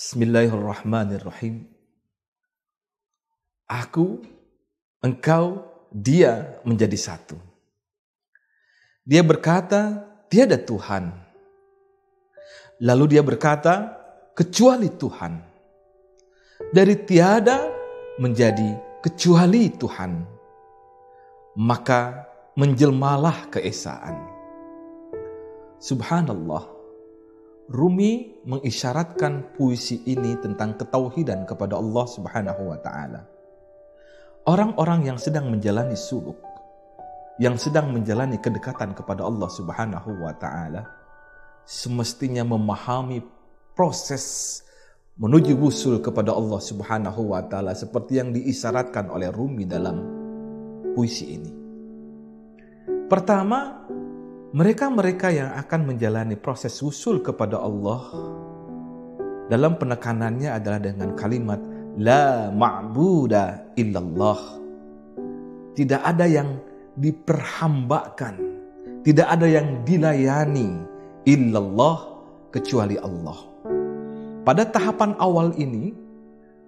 Bismillahirrahmanirrahim. Aku, engkau, dia menjadi satu. Dia berkata, tiada Tuhan. Lalu dia berkata, kecuali Tuhan. Dari tiada menjadi kecuali Tuhan. Maka menjelmalah keesaan. Subhanallah Rumi mengisyaratkan puisi ini tentang ketauhidan kepada Allah Subhanahu wa taala. Orang-orang yang sedang menjalani suluk, yang sedang menjalani kedekatan kepada Allah Subhanahu wa taala, semestinya memahami proses menuju wusul kepada Allah Subhanahu wa taala seperti yang diisyaratkan oleh Rumi dalam puisi ini. Pertama, mereka-mereka yang akan menjalani proses usul kepada Allah dalam penekanannya adalah dengan kalimat la ma'buda illallah. Tidak ada yang diperhambakan, tidak ada yang dilayani illallah kecuali Allah. Pada tahapan awal ini,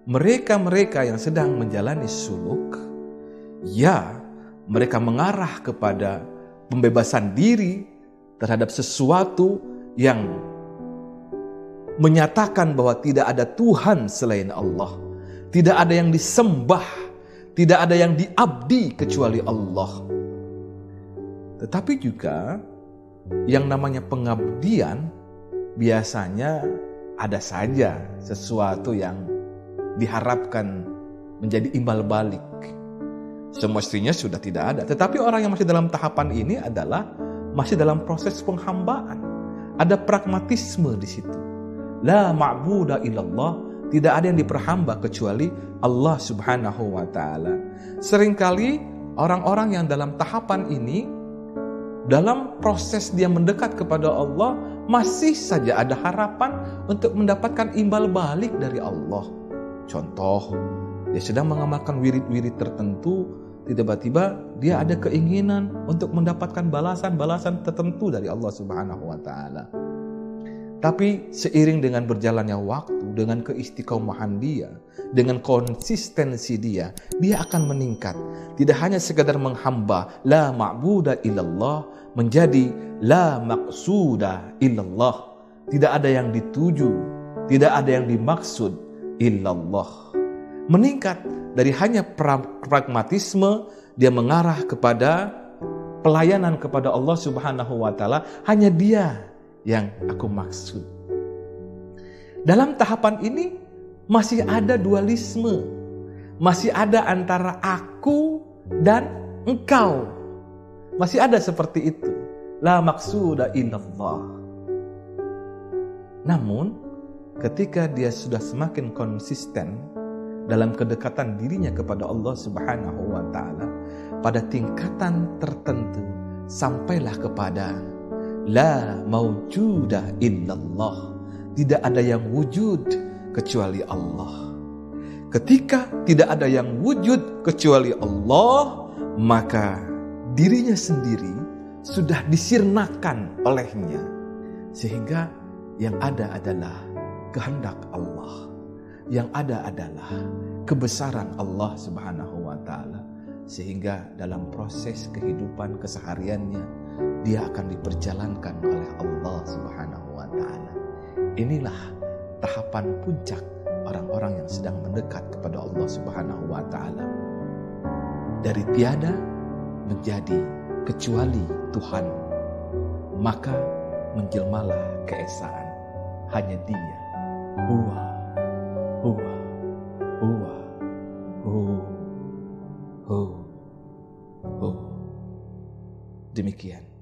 mereka-mereka yang sedang menjalani suluk, ya, mereka mengarah kepada pembebasan diri terhadap sesuatu yang menyatakan bahwa tidak ada Tuhan selain Allah. Tidak ada yang disembah, tidak ada yang diabdi kecuali Allah. Tetapi juga yang namanya pengabdian biasanya ada saja sesuatu yang diharapkan menjadi imbal balik Semestinya sudah tidak ada. Tetapi orang yang masih dalam tahapan ini adalah masih dalam proses penghambaan. Ada pragmatisme di situ. La ma'buda illallah, tidak ada yang diperhamba kecuali Allah Subhanahu wa taala. Seringkali orang-orang yang dalam tahapan ini dalam proses dia mendekat kepada Allah masih saja ada harapan untuk mendapatkan imbal balik dari Allah. Contoh, dia sedang mengamalkan wirid-wirid tertentu tiba-tiba dia ada keinginan untuk mendapatkan balasan-balasan tertentu dari Allah Subhanahu wa taala. Tapi seiring dengan berjalannya waktu, dengan keistiqomahan dia, dengan konsistensi dia, dia akan meningkat. Tidak hanya sekadar menghamba la ma'buda illallah menjadi la maqsuda illallah. Tidak ada yang dituju, tidak ada yang dimaksud illallah. Meningkat dari hanya pragmatisme dia mengarah kepada pelayanan kepada Allah Subhanahu wa taala hanya dia yang aku maksud. Dalam tahapan ini masih ada dualisme. Masih ada antara aku dan engkau. Masih ada seperti itu. La maksuda illallah. Namun ketika dia sudah semakin konsisten dalam kedekatan dirinya kepada Allah Subhanahu wa taala pada tingkatan tertentu sampailah kepada la maujuda illallah. Tidak ada yang wujud kecuali Allah. Ketika tidak ada yang wujud kecuali Allah maka dirinya sendiri sudah disirnakan olehnya. Sehingga yang ada adalah kehendak Allah yang ada adalah kebesaran Allah Subhanahu wa taala sehingga dalam proses kehidupan kesehariannya dia akan diperjalankan oleh Allah Subhanahu wa taala. Inilah tahapan puncak orang-orang yang sedang mendekat kepada Allah Subhanahu wa taala. Dari tiada menjadi kecuali Tuhan, maka menjelmalah keesaan hanya Dia. Huwa hu hu hu demikian